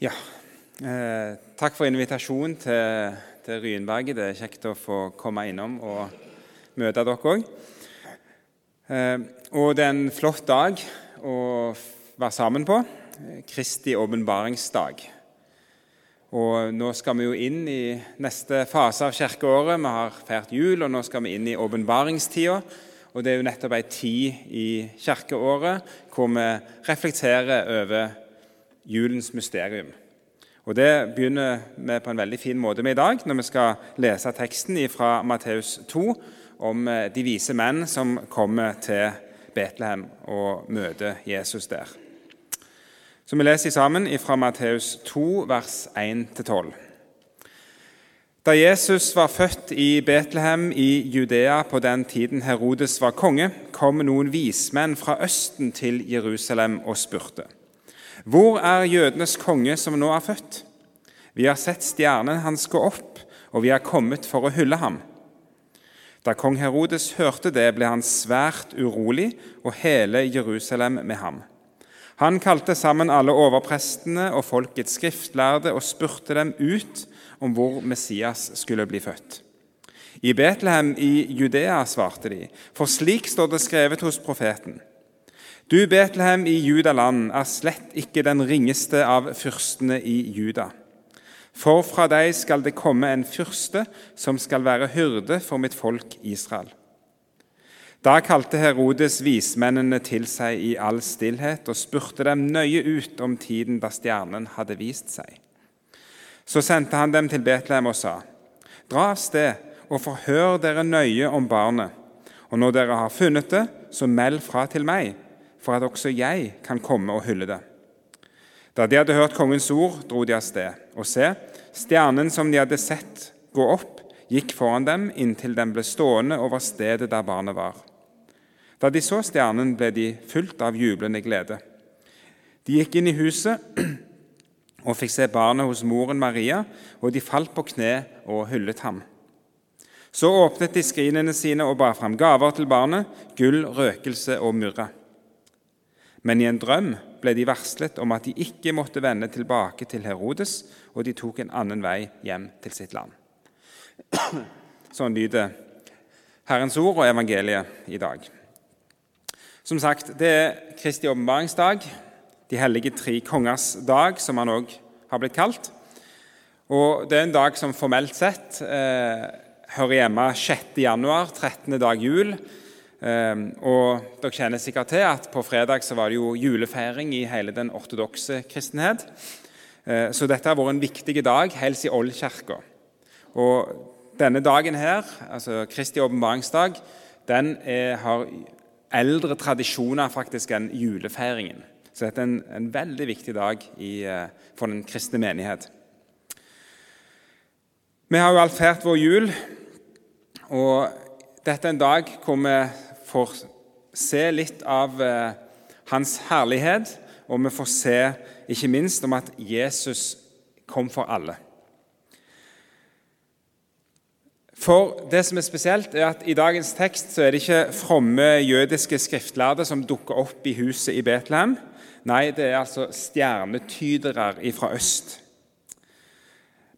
Ja, eh, takk for invitasjonen til, til Ryenberget. Det er kjekt å få komme innom og møte dere òg. Eh, og det er en flott dag å være sammen på. Kristi åpenbaringsdag. Og nå skal vi jo inn i neste fase av kirkeåret. Vi har feirt jul, og nå skal vi inn i åpenbaringstida. Og det er jo nettopp ei tid i kirkeåret hvor vi reflekterer over julens mysterium. Og Det begynner vi på en veldig fin måte med i dag, når vi skal lese teksten fra Matteus 2 om eh, de vise menn som kommer til Betlehem og møter Jesus der. Så Vi leser sammen fra Matteus 2, vers 1-12. Da Jesus var født i Betlehem i Judea på den tiden Herodes var konge, kom noen vismenn fra Østen til Jerusalem og spurte:" Hvor er jødenes konge som nå er født? Vi har sett stjernen hans gå opp, og vi er kommet for å hylle ham. Da kong Herodes hørte det, ble han svært urolig, og hele Jerusalem med ham. Han kalte sammen alle overprestene og folkets skriftlærde og spurte dem ut om hvor Messias skulle bli født. I Betlehem i Judea, svarte de, for slik står det skrevet hos profeten. Du, Betlehem i Judaland, er slett ikke den ringeste av fyrstene i Juda. For fra deg skal det komme en fyrste som skal være hyrde for mitt folk Israel. Da kalte Herodes vismennene til seg i all stillhet og spurte dem nøye ut om tiden da stjernen hadde vist seg. Så sendte han dem til Betlehem og sa.: Dra av sted og forhør dere nøye om barnet, og når dere har funnet det, så meld fra til meg for at også jeg kan komme og hylle det. Da de hadde hørt kongens ord, dro de av sted. Og se, stjernen som de hadde sett gå opp, gikk foran dem inntil den ble stående over stedet der barnet var. Da de så stjernen, ble de fulgt av jublende glede. De gikk inn i huset og fikk se barnet hos moren Maria, og de falt på kne og hyllet ham. Så åpnet de skrinene sine og bar fram gaver til barnet, gull, røkelse og myrra. Men i en drøm ble de varslet om at de ikke måtte vende tilbake til Herodes, og de tok en annen vei hjem til sitt land. Sånn lyder Herrens ord og evangeliet i dag. Som sagt, det er Kristi åpenbaringsdag, de hellige tre kongers dag, som han òg har blitt kalt. Og Det er en dag som formelt sett eh, hører hjemme 6. januar, 13. dag jul, og Dere kjenner sikkert til at på fredag så var det jo julefeiring i hele den ortodokse kristenhet. Eh, så dette har vært en viktig dag helst i Ålkirka. Og denne dagen her, altså Kristi åpenbaringsdag, den er, har eldre tradisjoner faktisk enn julefeiringen. Så dette er en, en veldig viktig dag i, eh, for den kristne menighet. Vi har jo alt feirt vår jul, og dette er en dag hvor vi får se litt av eh, hans herlighet, og vi får se ikke minst om at Jesus kom for alle. For det som er spesielt, er at i dagens tekst så er det ikke fromme jødiske skriftlærde som dukker opp i huset i Betlehem. Nei, det er altså stjernetydere fra øst.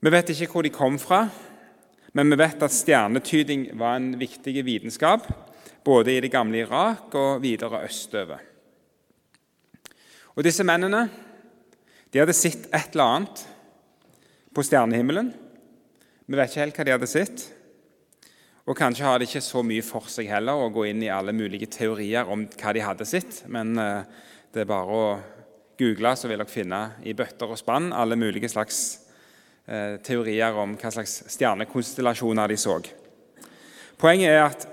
Vi vet ikke hvor de kom fra, men vi vet at stjernetyding var en viktig vitenskap både i det gamle Irak og videre østover. Og Disse mennene de hadde sett et eller annet på stjernehimmelen. Vi vet ikke helt hva de hadde sett. Og Kanskje har det ikke så mye for seg heller å gå inn i alle mulige teorier om hva de hadde sett, men eh, det er bare å google, så vil dere finne i bøtter og spann alle mulige slags eh, teorier om hva slags stjernekonstellasjoner de så. Poenget er at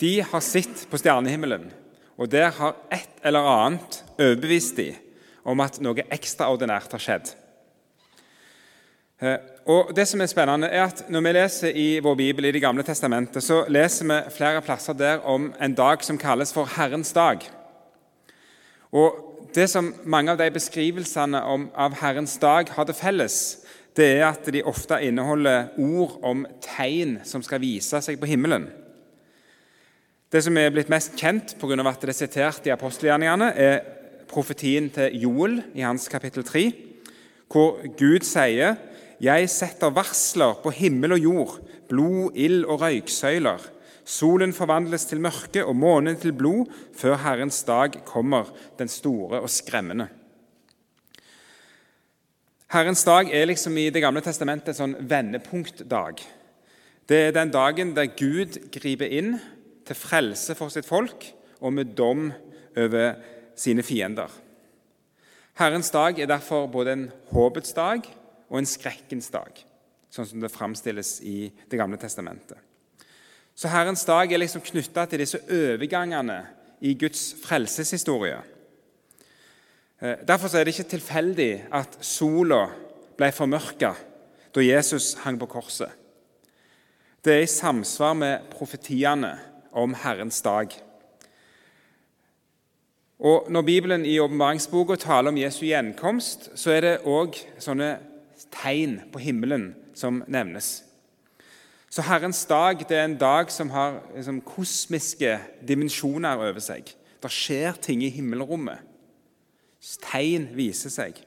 de har sett på stjernehimmelen, og der har et eller annet overbevist de om at noe ekstraordinært har skjedd. Eh, og det som er spennende er at Når vi leser i vår bibel i Det gamle testamentet, så leser vi flere plasser der om en dag som kalles for Herrens dag. Og Det som mange av de beskrivelsene om, av Herrens dag har til felles, det er at de ofte inneholder ord om tegn som skal vise seg på himmelen. Det som er blitt mest kjent pga. at det er sitert i apostelgjerningene, er profetien til Joel i hans kapittel 3, hvor Gud sier jeg setter varsler på himmel og jord, blod, ild og røyksøyler. Solen forvandles til mørke og månen til blod før Herrens dag kommer, den store og skremmende. Herrens dag er liksom i Det gamle testamentet en sånn vendepunktdag. Det er den dagen der Gud griper inn til frelse for sitt folk og med dom over sine fiender. Herrens dag er derfor både en håpets dag og en skrekkens dag, sånn som det framstilles i Det gamle testamentet. Så Herrens dag er liksom knytta til disse overgangene i Guds frelseshistorie. Eh, derfor er det ikke tilfeldig at sola ble formørka da Jesus hang på korset. Det er i samsvar med profetiene om Herrens dag. Og Når Bibelen i åpenbaringsboka taler om Jesu gjenkomst, så er det òg sånne tegn på himmelen som nevnes. Så Herrens dag det er en dag som har liksom, kosmiske dimensjoner over seg. Det skjer ting i himmelrommet. Tegn viser seg.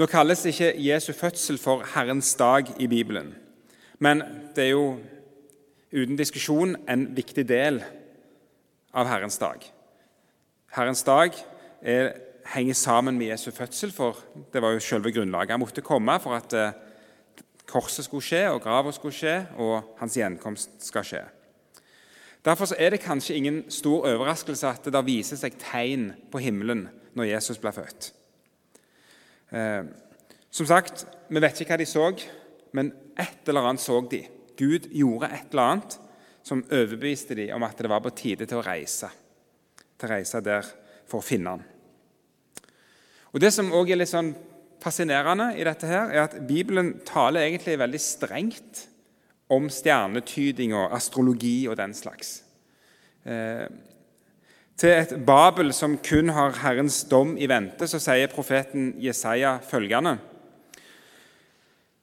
Nå kalles ikke Jesu fødsel for Herrens dag i Bibelen, men det er jo uten diskusjon en viktig del av Herrens dag. Herrens dag er, henger sammen med Jesu fødsel, for det var jo selve grunnlaget. Han måtte komme for at eh, korset skulle skje, og grava skulle skje, og hans gjenkomst skal skje. Derfor er det kanskje ingen stor overraskelse at det viser seg tegn på himmelen når Jesus ble født. Eh, som sagt, vi vet ikke hva de så, men et eller annet så de. Gud gjorde et eller annet som overbeviste dem om at det var på tide til å reise. Til å reise der for å finne han. Og Det som også er litt sånn fascinerende i dette, her, er at Bibelen taler egentlig veldig strengt om stjernetyding og astrologi og den slags. Eh, til et Babel som kun har Herrens dom i vente, så sier profeten Jesaja følgende.: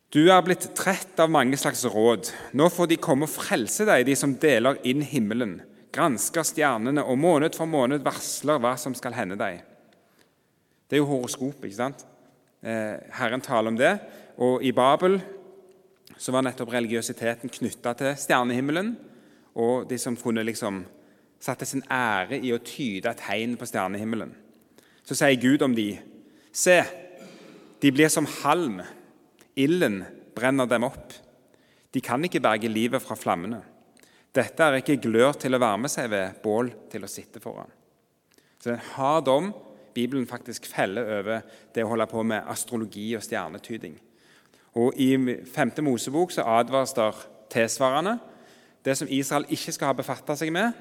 Du er blitt trett av mange slags råd. Nå får de komme og frelse deg, de som deler inn himmelen, gransker stjernene og måned for måned varsler hva som skal hende deg. Det er jo horoskop, ikke sant? Eh, Herren taler om det. Og i Babel så var nettopp religiøsiteten knytta til stjernehimmelen og de som kunne liksom satte sin ære i å tyde tegn på stjernehimmelen. Så sier Gud om de, Se, de blir som halm. Ilden brenner dem opp. De kan ikke berge livet fra flammene. Dette er ikke glør til å varme seg ved, bål til å sitte foran. Så det er en hard dom Bibelen faktisk feller over det å holde på med astrologi og stjernetyding. Og I 5. Mosebok så advares der tilsvarende. Det som Israel ikke skal ha befatta seg med,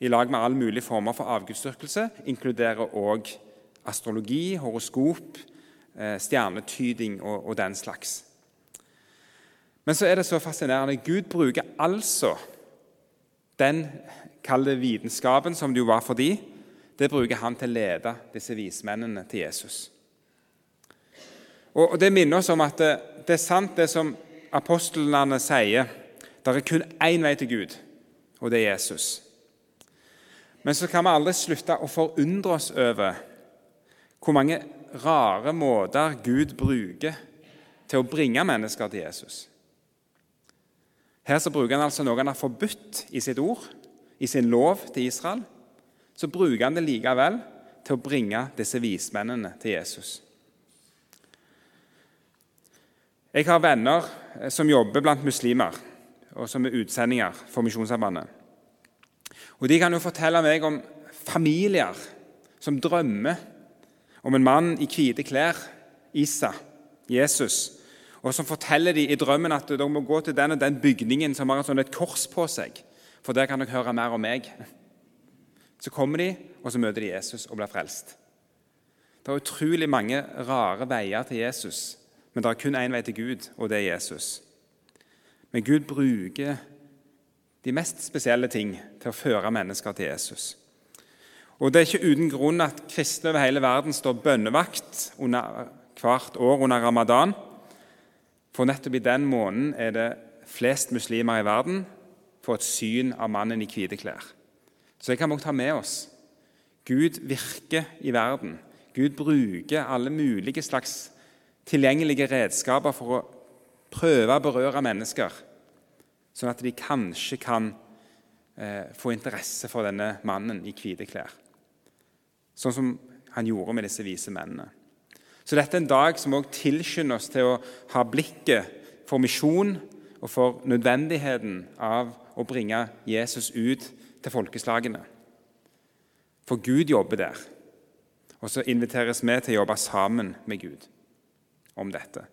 i lag med all mulig former for avgudsdyrkelse, inkluderer òg astrologi, horoskop, stjernetyding og, og den slags. Men så er det så fascinerende. Gud bruker altså den kalde vitenskapen som det jo var for de, det bruker han til å lede disse vismennene til Jesus. Og Det minner oss om at det, det er sant, det som apostlene sier. Det er kun én vei til Gud, og det er Jesus. Men så kan vi aldri slutte å forundre oss over hvor mange rare måter Gud bruker til å bringe mennesker til Jesus. Her så bruker han altså noe han har forbudt i sitt ord, i sin lov til Israel. Så bruker han det likevel til å bringe disse vismennene til Jesus. Jeg har venner eh, som jobber blant muslimer, og som er utsendinger for Misjonssambandet. Og De kan jo fortelle meg om familier som drømmer om en mann i hvite klær, Isa, Jesus, og som forteller de i drømmen at de må gå til den og den bygningen som har sånn et kors på seg, for der kan dere høre mer om meg. Så kommer de, og så møter de Jesus og blir frelst. Det er utrolig mange rare veier til Jesus, men det er kun én vei til Gud, og det er Jesus. Men Gud bruker de mest spesielle ting til å føre mennesker til Jesus. Og Det er ikke uten grunn at kristne over hele verden står bønnevakt under, hvert år under ramadan. For nettopp i den måneden er det flest muslimer i verden får et syn av mannen i hvite klær. Så det kan vi ta med oss. Gud virker i verden. Gud bruker alle mulige slags tilgjengelige redskaper for å prøve å berøre mennesker, sånn at de kanskje kan eh, få interesse for denne mannen i hvite klær. Sånn som han gjorde med disse vise mennene. Så dette er en dag som også tilskynder oss til å ha blikket for misjon og for nødvendigheten av å bringe Jesus ut til folkeslagene. For Gud jobber der. Og så inviteres vi til å jobbe sammen med Gud om dette.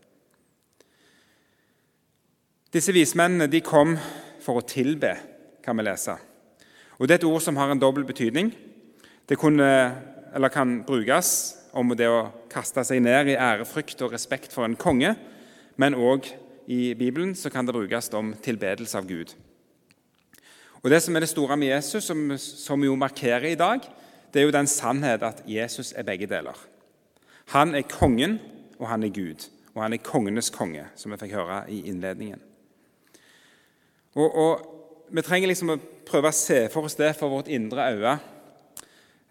Disse vismennene de kom for å tilbe, kan vi lese. Og Det er et ord som har en dobbel betydning. Det kunne, kan brukes om det å kaste seg ned i ærefrykt og respekt for en konge, men òg i Bibelen så kan det brukes om tilbedelse av Gud. Og Det som er det store med Jesus, som, som vi jo markerer i dag, det er jo den sannhet at Jesus er begge deler. Han er kongen, og han er Gud. Og han er kongenes konge, som vi fikk høre i innledningen. Og, og Vi trenger liksom å prøve å se for oss det for vårt indre øye.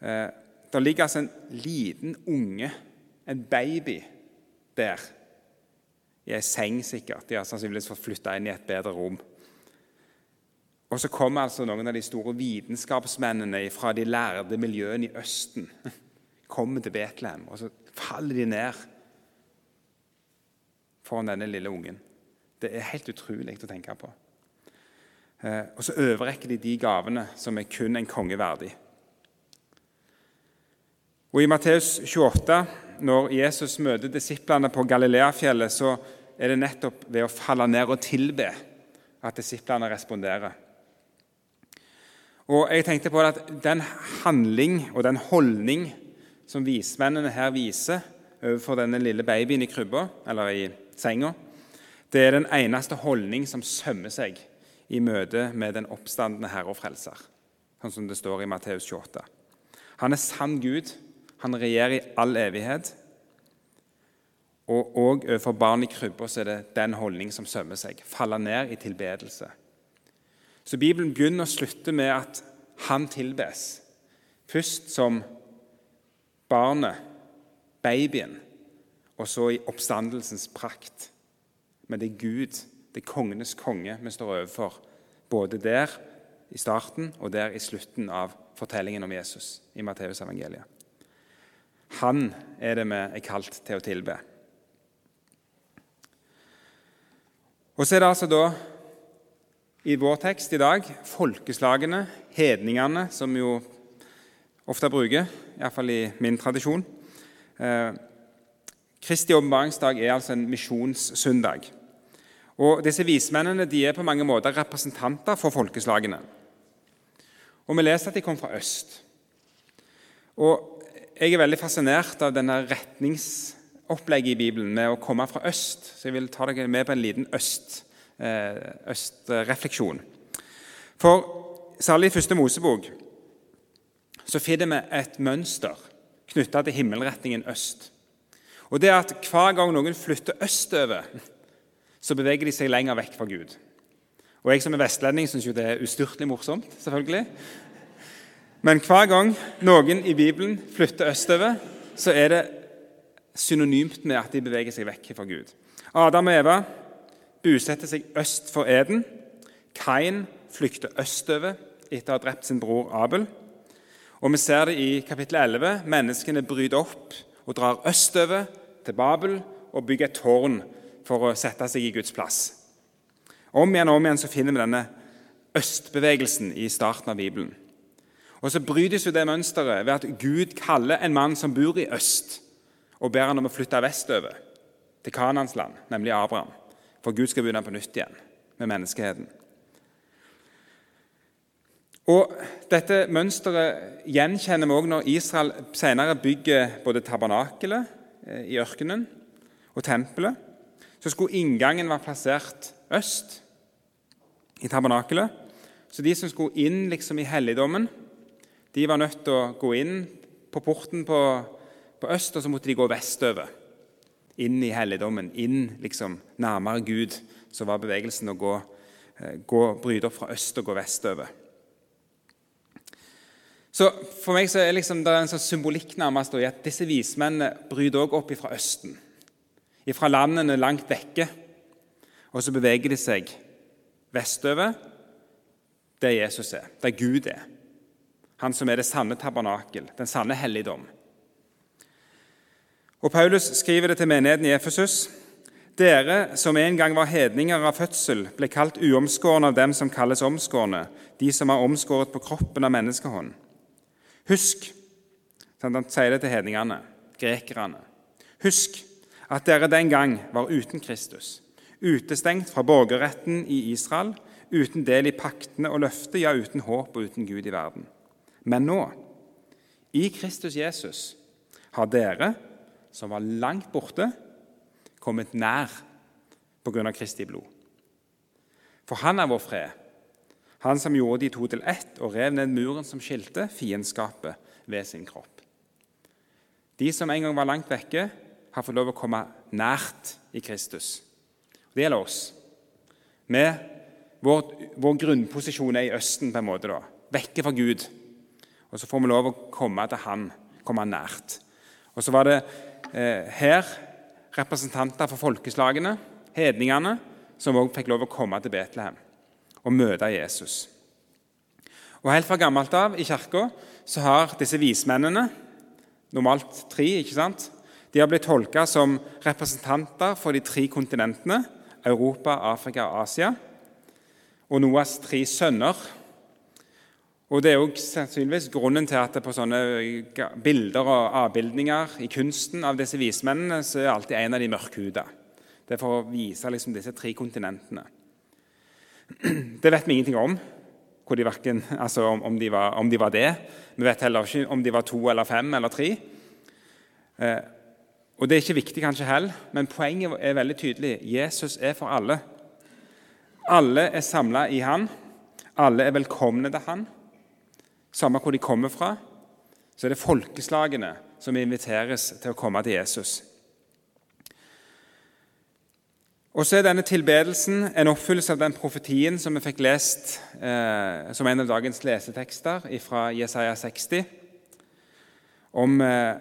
Eh, det ligger altså en liten unge, en baby, der. I ei seng, sikkert. De har sannsynligvis fått flytta inn i et bedre rom. Og så kommer altså noen av de store vitenskapsmennene fra de lærde miljøene i Østen kommer til Betlehem, og så faller de ned foran denne lille ungen. Det er helt utrolig å tenke på. Eh, og så overrekker de de gavene som er kun en konge verdig. Og I Matteus 28, når Jesus møter disiplene på Galileafjellet, så er det nettopp ved å falle ned og tilbe at disiplene responderer. Og jeg tenkte på at Den handling og den holdning som vismennene her viser overfor denne lille babyen i krybba, eller i senga, det er den eneste holdning som sømmer seg i møte med den oppstandende Herre og Frelser, sånn som det står i Matteus 28. Han er sann Gud, han regjerer i all evighet. Og òg overfor barn i krybba er det den holdning som sømmer seg. Falle ned i tilbedelse. Så Bibelen begynner og slutter med at han tilbes. Først som barnet, babyen, og så i oppstandelsens prakt. Men det er Gud, det er kongenes konge, vi står overfor. Både der i starten og der i slutten av fortellingen om Jesus i Matteusevangeliet. Han er det vi er kalt til å tilbe. Og så er det altså da i vår tekst i dag folkeslagene, hedningene, som jo ofte bruker, iallfall i min tradisjon. Eh, Kristi åpenbaringsdag er altså en misjonssøndag. Og Disse vismennene de er på mange måter representanter for folkeslagene. Og Vi leser at de kom fra øst. Og Jeg er veldig fascinert av denne retningsopplegget i Bibelen med å komme fra øst. Så jeg vil ta dere med på en liten øst Eh, østrefleksjon. For særlig i første Mosebok så finner vi et mønster knytta til himmelretningen øst. Og det er at Hver gang noen flytter østover, så beveger de seg lenger vekk fra Gud. Og Jeg som er vestlending syns det er ustyrtelig morsomt. selvfølgelig. Men hver gang noen i Bibelen flytter østover, så er det synonymt med at de beveger seg vekk fra Gud. Adam og Eva bosetter seg øst for Eden. Kain flykter østover etter å ha drept sin bror Abel. Og Vi ser det i kapittel 11. Menneskene bryter opp og drar østover til Babel og bygger et tårn for å sette seg i Guds plass. Om igjen og om igjen så finner vi denne østbevegelsen i starten av Bibelen. Og Så brytes jo det mønsteret ved at Gud kaller en mann som bor i øst, og ber han om å flytte vestover, til Kanans land, nemlig Abraham. For Gud skal begynne på nytt igjen med menneskeheten. Og Dette mønsteret gjenkjenner vi også når Israel senere bygger både tabernakelet eh, i ørkenen og tempelet. Så skulle inngangen være plassert øst i tabernakelet. Så de som skulle inn liksom i helligdommen, de var nødt til å gå inn på porten på, på øst, og så måtte de gå vestover inn i helligdommen, inn liksom nærmere Gud, så var bevegelsen å gå, eh, gå, bryte opp fra øst og gå vestover. Så For meg så er liksom, det er en sånn symbolikk nærmest i at disse vismennene bryter også opp fra Østen, fra landene langt vekke. Og så beveger de seg vestover, der Jesus er, der Gud er. Han som er det sanne tabernakel, den sanne helligdom. Og Paulus skriver det til menigheten i Efesus. Dere som en gang var hedninger av fødsel, ble kalt uomskårne av dem som kalles omskårne, de som er omskåret på kroppen av menneskehånd. Husk Han sier det til hedningene, grekerne. Husk at dere den gang var uten Kristus, utestengt fra borgerretten i Israel, uten del i paktene og løftet, ja, uten håp og uten Gud i verden. Men nå, i Kristus Jesus, har dere, som var langt borte, kommet nær av Kristi blod. For han er vår fred, han som gjorde de to til ett og rev ned muren som skilte fiendskapet ved sin kropp. De som en gang var langt vekke, har fått lov å komme nært i Kristus. Det gjelder oss. Vi, vår, vår, grunnposisjon er i Østen, på en måte da, vekke fra Gud. Og Så får vi lov å komme til Han, komme nært. Og Så var det eh, her representanter for folkeslagene, hedningene, som òg fikk lov å komme til Betlehem og møte Jesus. Og Helt fra gammelt av i kirka har disse vismennene, normalt tre, ikke sant? de har blitt tolka som representanter for de tre kontinentene Europa, Afrika og Asia. Og Noas tre sønner. Og Det er òg sannsynligvis grunnen til at det på sånne bilder og avbildninger i kunsten av disse vismennene så er alltid en av de mørkhuda. Det er for å vise liksom disse tre kontinentene. Det vet vi ingenting om, de verken, altså om, om, de var, om, de var, det. Vi vet heller ikke om de var to eller fem eller tre. Eh, og Det er ikke viktig kanskje heller, men poenget er veldig tydelig. Jesus er for alle. Alle er samla i han. Alle er velkomne til han. Samme hvor de kommer fra, så er det folkeslagene som inviteres til å komme til Jesus. Og så er denne tilbedelsen en oppfyllelse av den profetien som vi fikk lest eh, som en av dagens lesetekster fra Jesaja 60, om eh,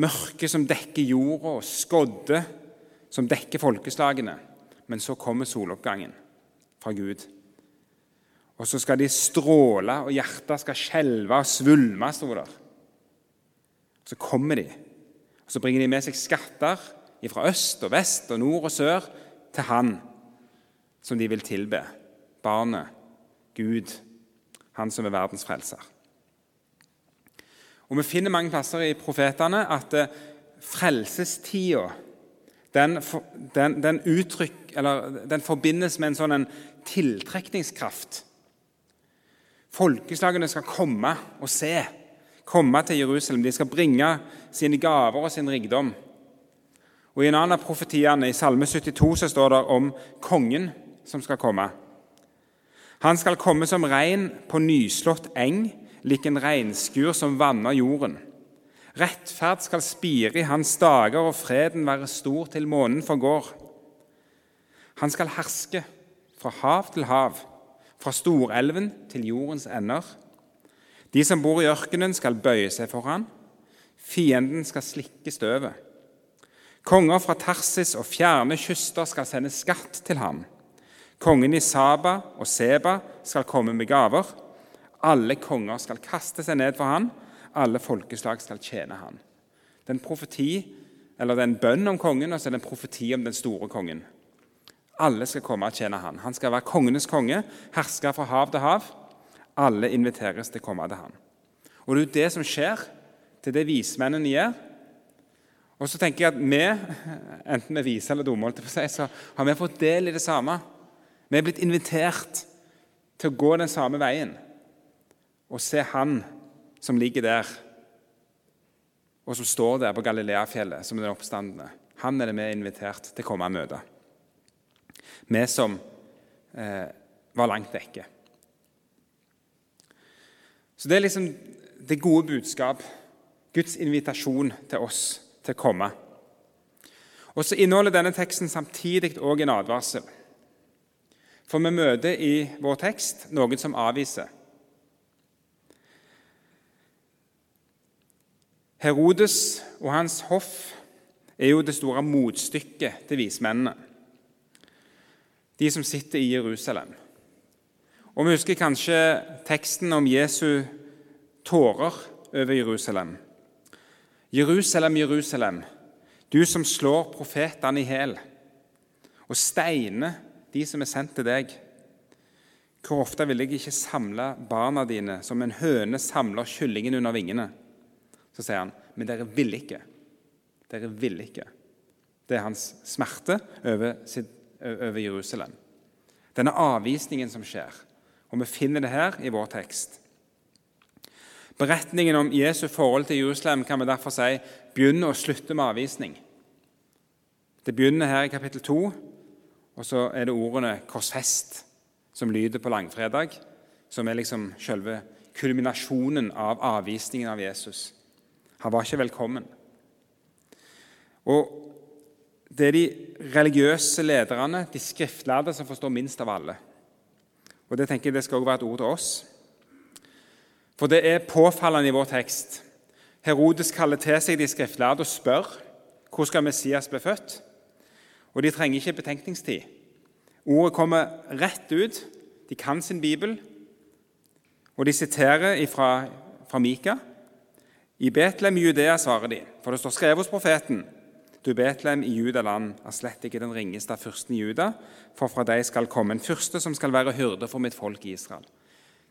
mørket som dekker jorda, og skodde som dekker folkeslagene. Men så kommer soloppgangen fra Gud. Og så skal de stråle, og hjertet skal skjelve og svulme, sto der. Så kommer de, og så bringer de med seg skatter fra øst og vest og nord og sør til Han som de vil tilbe. Barnet, Gud, Han som er verdens frelser. Og Vi finner mange plasser i profetene at eh, frelsestida den, den, den, den, forbindes med en sånn en tiltrekningskraft. Folkeslagene skal komme og se, komme til Jerusalem. De skal bringe sine gaver og sin rikdom. Og I en annen av profetiene, i Salme 72, så står det om kongen som skal komme. Han skal komme som regn på nyslått eng, lik en regnskur som vanner jorden. Rettferd skal spire i hans dager, og freden være stor til månen forgår. Han skal herske fra hav til hav, fra storelven til jordens ender. De som bor i ørkenen, skal bøye seg for han. Fienden skal slikke støvet. Konger fra Tarsis og fjerne kyster skal sende skatt til ham. Kongen i Saba og Seba skal komme med gaver. Alle konger skal kaste seg ned for han. Alle folkeslag skal tjene han. Det er en profeti, eller det er en bønn om kongen, og så er det en profeti om den store kongen. Alle skal komme og tjene han. Han skal være kongenes konge, herske fra hav til hav. Alle inviteres til å komme til han. Og Det er jo det som skjer til det vismennene gjør og så tenker jeg at vi, enten vi er vise eller dumme, så har vi fått del i det samme. Vi er blitt invitert til å gå den samme veien og se Han som ligger der, og som står der på Galileafjellet som den oppstandende. Han er det vi er invitert til å komme og møte. Vi som eh, var langt vekke. Så det er liksom det gode budskap, Guds invitasjon til oss til å komme. Og så inneholder denne teksten samtidig òg en advarsel. For vi møter i vår tekst noen som avviser. Herodes og hans hoff er jo det store motstykket til vismennene. De som sitter i Jerusalem. Og Vi husker kanskje teksten om Jesu tårer over Jerusalem. Jerusalem, Jerusalem, du som slår profetene i hæl og steiner de som er sendt til deg. Hvor ofte vil jeg ikke samle barna dine som en høne samler kyllingen under vingene? Så sier han, men dere vil ikke. Dere vil ikke. Det er hans smerte over, sitt, over Jerusalem. Denne avvisningen som skjer. Og vi finner det her i vår tekst. Beretningen om Jesu forhold til Jerusalem kan vi derfor si begynner og slutter med avvisning. Det begynner her i kapittel 2, og så er det ordene 'korsfest' som lyder på langfredag, som er liksom selve kulminasjonen av avvisningen av Jesus. Han var ikke velkommen. Og Det er de religiøse lederne, de skriftlærde, som forstår minst av alle. Og Det tenker jeg det skal også være et ord til oss. For det er påfallende i vår tekst. Herodes kaller til seg de skriftlærde og spør hvor skal Messias bli født. Og de trenger ikke betenkningstid. Ordet kommer rett ut. De kan sin bibel, og de siterer fra, fra Mika. I Betlehem i Judea, svarer de, for det står skrevet hos profeten. Du Betlehem i Judaland er slett ikke den ringeste av fyrsten i Juda, for fra deg skal komme en fyrste som skal være hyrde for mitt folk i Israel.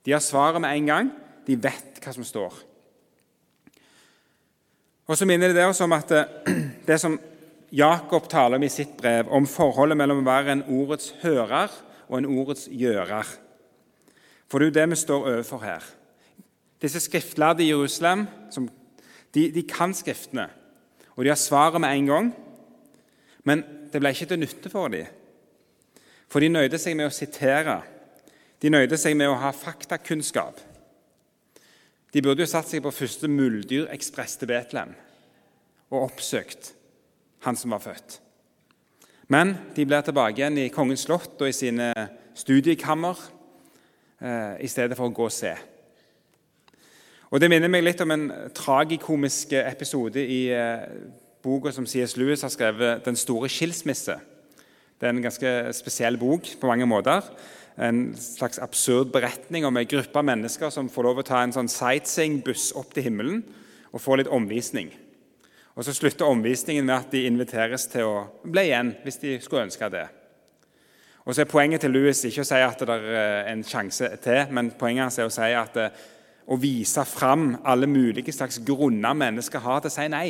De har svaret med en gang. De vet hva som står. Og så minner det oss om at det som Jakob taler om i sitt brev, om forholdet mellom å være en ordets hører og en ordets gjører. For det er jo det vi står overfor her. Disse skriftlærde i Jerusalem de, de, kan Skriftene, og de har svaret med en gang. Men det ble ikke til nytte for dem. For de nøyde seg med å sitere. De nøyde seg med å ha faktakunnskap. De burde jo satt seg på første muldyrekspress til Betlehem og oppsøkt han som var født. Men de blir tilbake igjen i kongens slott og i sine studiekammer eh, i stedet for å gå og se. Og Det minner meg litt om en tragikomisk episode i eh, boka som C.S. Lewis har skrevet, 'Den store skilsmisse'. Det er en ganske spesiell bok på mange måter. En slags absurd beretning om en gruppe mennesker som får lov å ta en sånn sightseeingbuss opp til himmelen og få litt omvisning. Og Så slutter omvisningen med at de inviteres til å bli igjen hvis de skulle ønske det. Og så er Poenget til Louis ikke å si at det er en sjanse til, men poenget er å si at eh, å vise fram alle mulige slags grunner mennesker har til å si nei.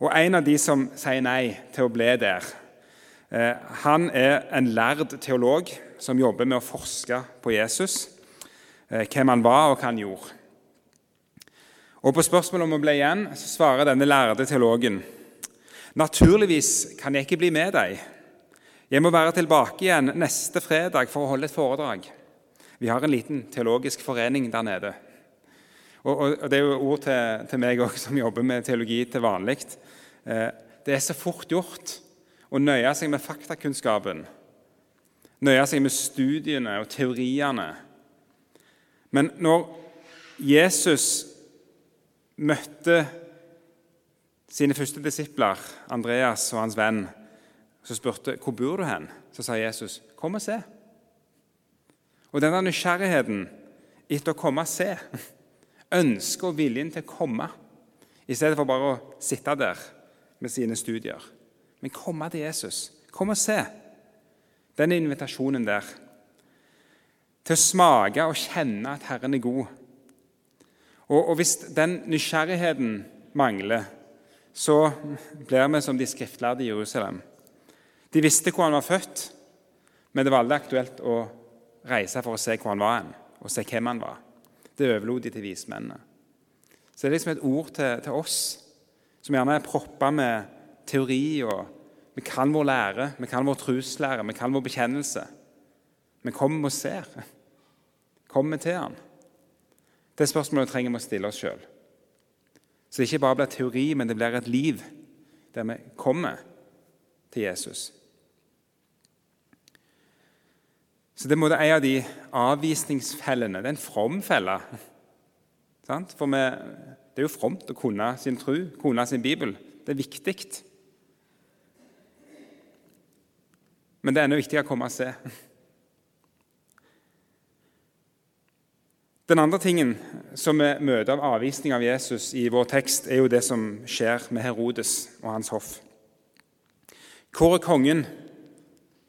Og En av de som sier nei til å bli der, eh, han er en lærd teolog som jobber med å forske på Jesus, eh, hvem han var og hva han gjorde. Og På spørsmålet om å bli igjen så svarer denne lærde teologen Naturligvis kan jeg ikke bli med deg. Jeg må være tilbake igjen neste fredag for å holde et foredrag. Vi har en liten teologisk forening der nede. Og, og, og Det er jo ord til, til meg òg, som jobber med teologi til vanlig. Eh, det er så fort gjort å nøye seg med faktakunnskapen. Nøye seg med studiene og teoriene. Men når Jesus møtte sine første disipler, Andreas og hans venn, så spurte hvor bor du hen, så sa Jesus, 'Kom og se'. Og denne nysgjerrigheten etter å komme og se, ønsket og viljen til å komme, i stedet for bare å sitte der med sine studier. Men komme til Jesus. Kom og se. Denne invitasjonen der. Til å smake og kjenne at Herren er god og, og Hvis den nysgjerrigheten mangler, så blir vi som de skriftlærde i Jerusalem. De visste hvor han var født, men det var aldri aktuelt å reise for å se hvor han var hen, og se hvem han var. Det overlot de til vismennene. Så det er liksom et ord til, til oss som gjerne er proppa med teori. og Vi kan vår lære, vi kan vår truslære, vi kan vår bekjennelse. Vi kommer og ser. Kommer til han. Det spørsmålet trenger vi å stille oss sjøl. Så det ikke bare blir teori, men det blir et liv der vi kommer til Jesus. Så det er en av de avvisningsfellene. Det er en from felle. For vi, Det er jo fromt å kunne sin tro, kunne sin bibel. Det er viktig. Men det er enda viktigere å komme og se. Den andre tingen som vi møter av avvisning av Jesus i vår tekst, er jo det som skjer med Herodes og hans hoff. Hvor er kongen?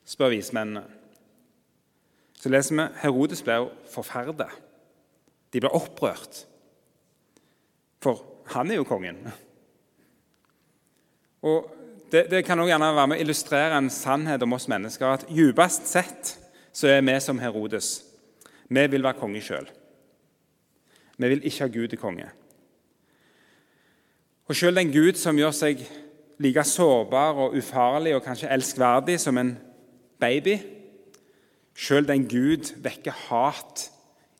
spør vismennene. Så leser vi Herodes ble forferdet. De ble opprørt. For han er jo kongen. Og Det, det kan også gjerne være med å illustrere en sannhet om oss mennesker. At djupest sett så er vi som Herodes. Vi vil være konge sjøl. Vi vil ikke ha Gud til konge. Og Selv den Gud som gjør seg like sårbar og ufarlig og kanskje elskverdig som en baby, selv den Gud vekker hat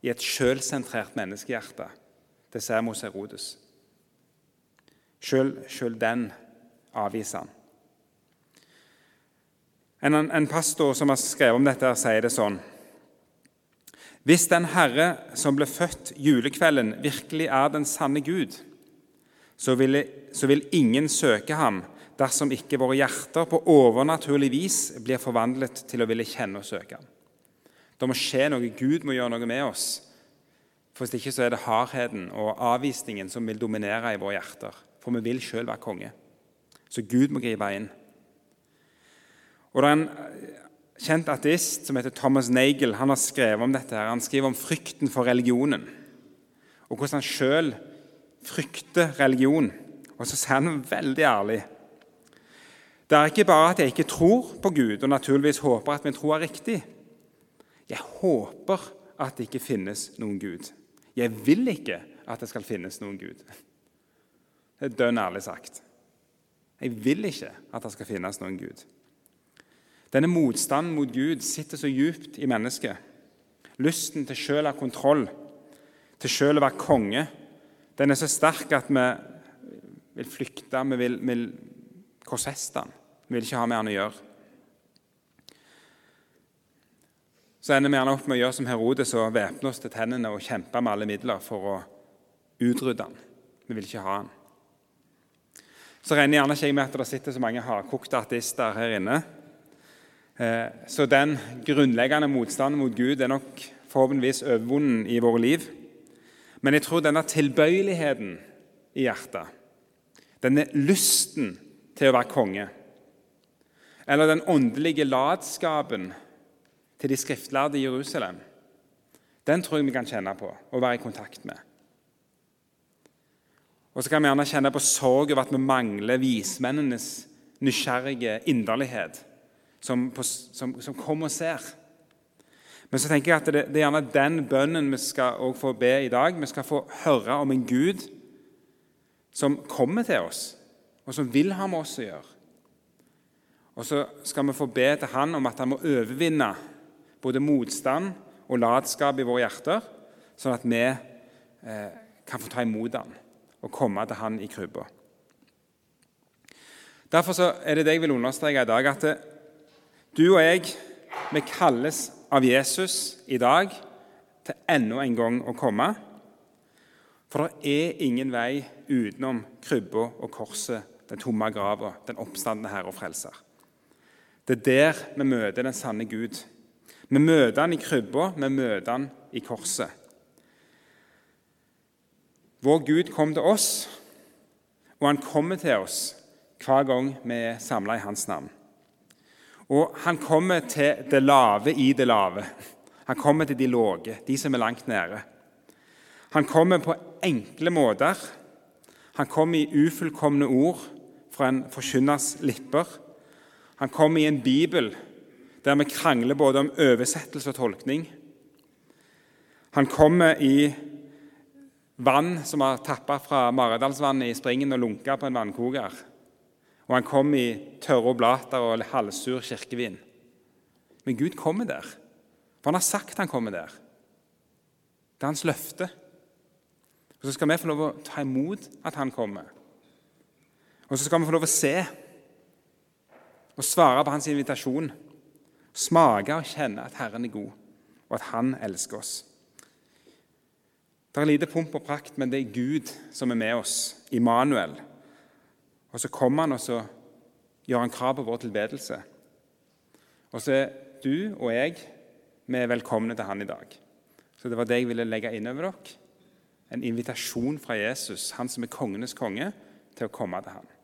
i et sjølsentrert menneskehjerte. Det ser vi hos Herodes. Selv den avviser han. En, en, pastor som har skrevet om dette, sier det sånn Hvis den Herre som ble født julekvelden, virkelig er den sanne Gud, så vil, så vil ingen søke ham dersom ikke våre hjerter på overnaturlig vis blir forvandlet til å ville kjenne og søke ham. Det må skje noe. Gud må gjøre noe med oss. For Hvis ikke så er det hardheten og avvisningen som vil dominere i våre hjerter. For vi vil sjøl være konge. Så Gud må gripe inn. Og Det er en kjent ateist som heter Thomas Nagel. Han har skrevet om dette. her. Han skriver om frykten for religionen, og hvordan han sjøl frykter religion. Og så sier han veldig ærlig Det er ikke bare at jeg ikke tror på Gud og naturligvis håper at min tro er riktig. Jeg håper at det ikke finnes noen Gud. Jeg vil ikke at det skal finnes noen Gud. Det er dønn ærlig sagt. Jeg vil ikke at det skal finnes noen Gud. Denne motstanden mot Gud sitter så djupt i mennesket. Lysten til sjøl å ha kontroll, til sjøl å være konge, den er så sterk at vi vil flykte, vi vil, vil korsfeste den. Vi vil ikke ha med han å gjøre. Så ender vi gjerne opp med å gjøre som Herodes og væpne oss til tennene og kjempe med alle midler for å utrydde han. Vi vil ikke ha han. Så regner gjerne ikke jeg med at det sitter så mange hardkokte ateister her inne. Eh, så den grunnleggende motstanden mot Gud er nok forhåpentligvis overvunnen i våre liv. Men jeg tror denne tilbøyeligheten i hjertet, denne lysten til å være konge, eller den åndelige latskapen til de skriftlærde i Jerusalem, den tror jeg vi kan kjenne på og være i kontakt med. Og så kan vi gjerne kjenne på sorg over at vi mangler vismennenes nysgjerrige inderlighet, som, som, som kommer og ser. Men så tenker jeg at det, det er gjerne den bønnen vi skal få be i dag. Vi skal få høre om en Gud som kommer til oss, og som vil ha med oss å gjøre. Og så skal vi få be til Han om at han må overvinne både motstand og latskap i våre hjerter, sånn at vi eh, kan få ta imot ham og komme til han i krybba. Derfor er det det jeg vil understreke i dag, at du og jeg vi kalles av Jesus i dag til enda en gang å komme. For det er ingen vei utenom krybba og korset, den tomme grava, den oppstandende Herre og Frelser. Det er der vi møter den sanne Gud. Vi møter han i krybba, vi møter han i korset. Vår Gud kom til oss, og han kommer til oss hver gang vi er samla i hans navn. Og han kommer til det lave i det lave. Han kommer til de lave, de som er langt nede. Han kommer på enkle måter. Han kommer i ufullkomne ord fra en forkynners lipper. Han kommer i en bibel der vi krangler både om oversettelse og tolkning. Han kommer i vann som har tappa fra Maridalsvannet i springen og lunka på en vannkoker. Og han kom i tørre oblater og halvsur kirkevin. Men Gud kommer der, for han har sagt han kommer der. Det er hans løfte. Og Så skal vi få lov å ta imot at han kommer. Og så skal vi få lov å se og svare på hans invitasjon. Smake og kjenne at Herren er god, og at han elsker oss. Det er lite pomp og prakt, men det er Gud som er med oss, Immanuel. Og så kommer han, og så gjør han krav på vår tilbedelse. Og så er du og jeg vi er velkomne til han i dag. Så det var det jeg ville legge inn over dere. En invitasjon fra Jesus, han som er kongenes konge, til å komme til han.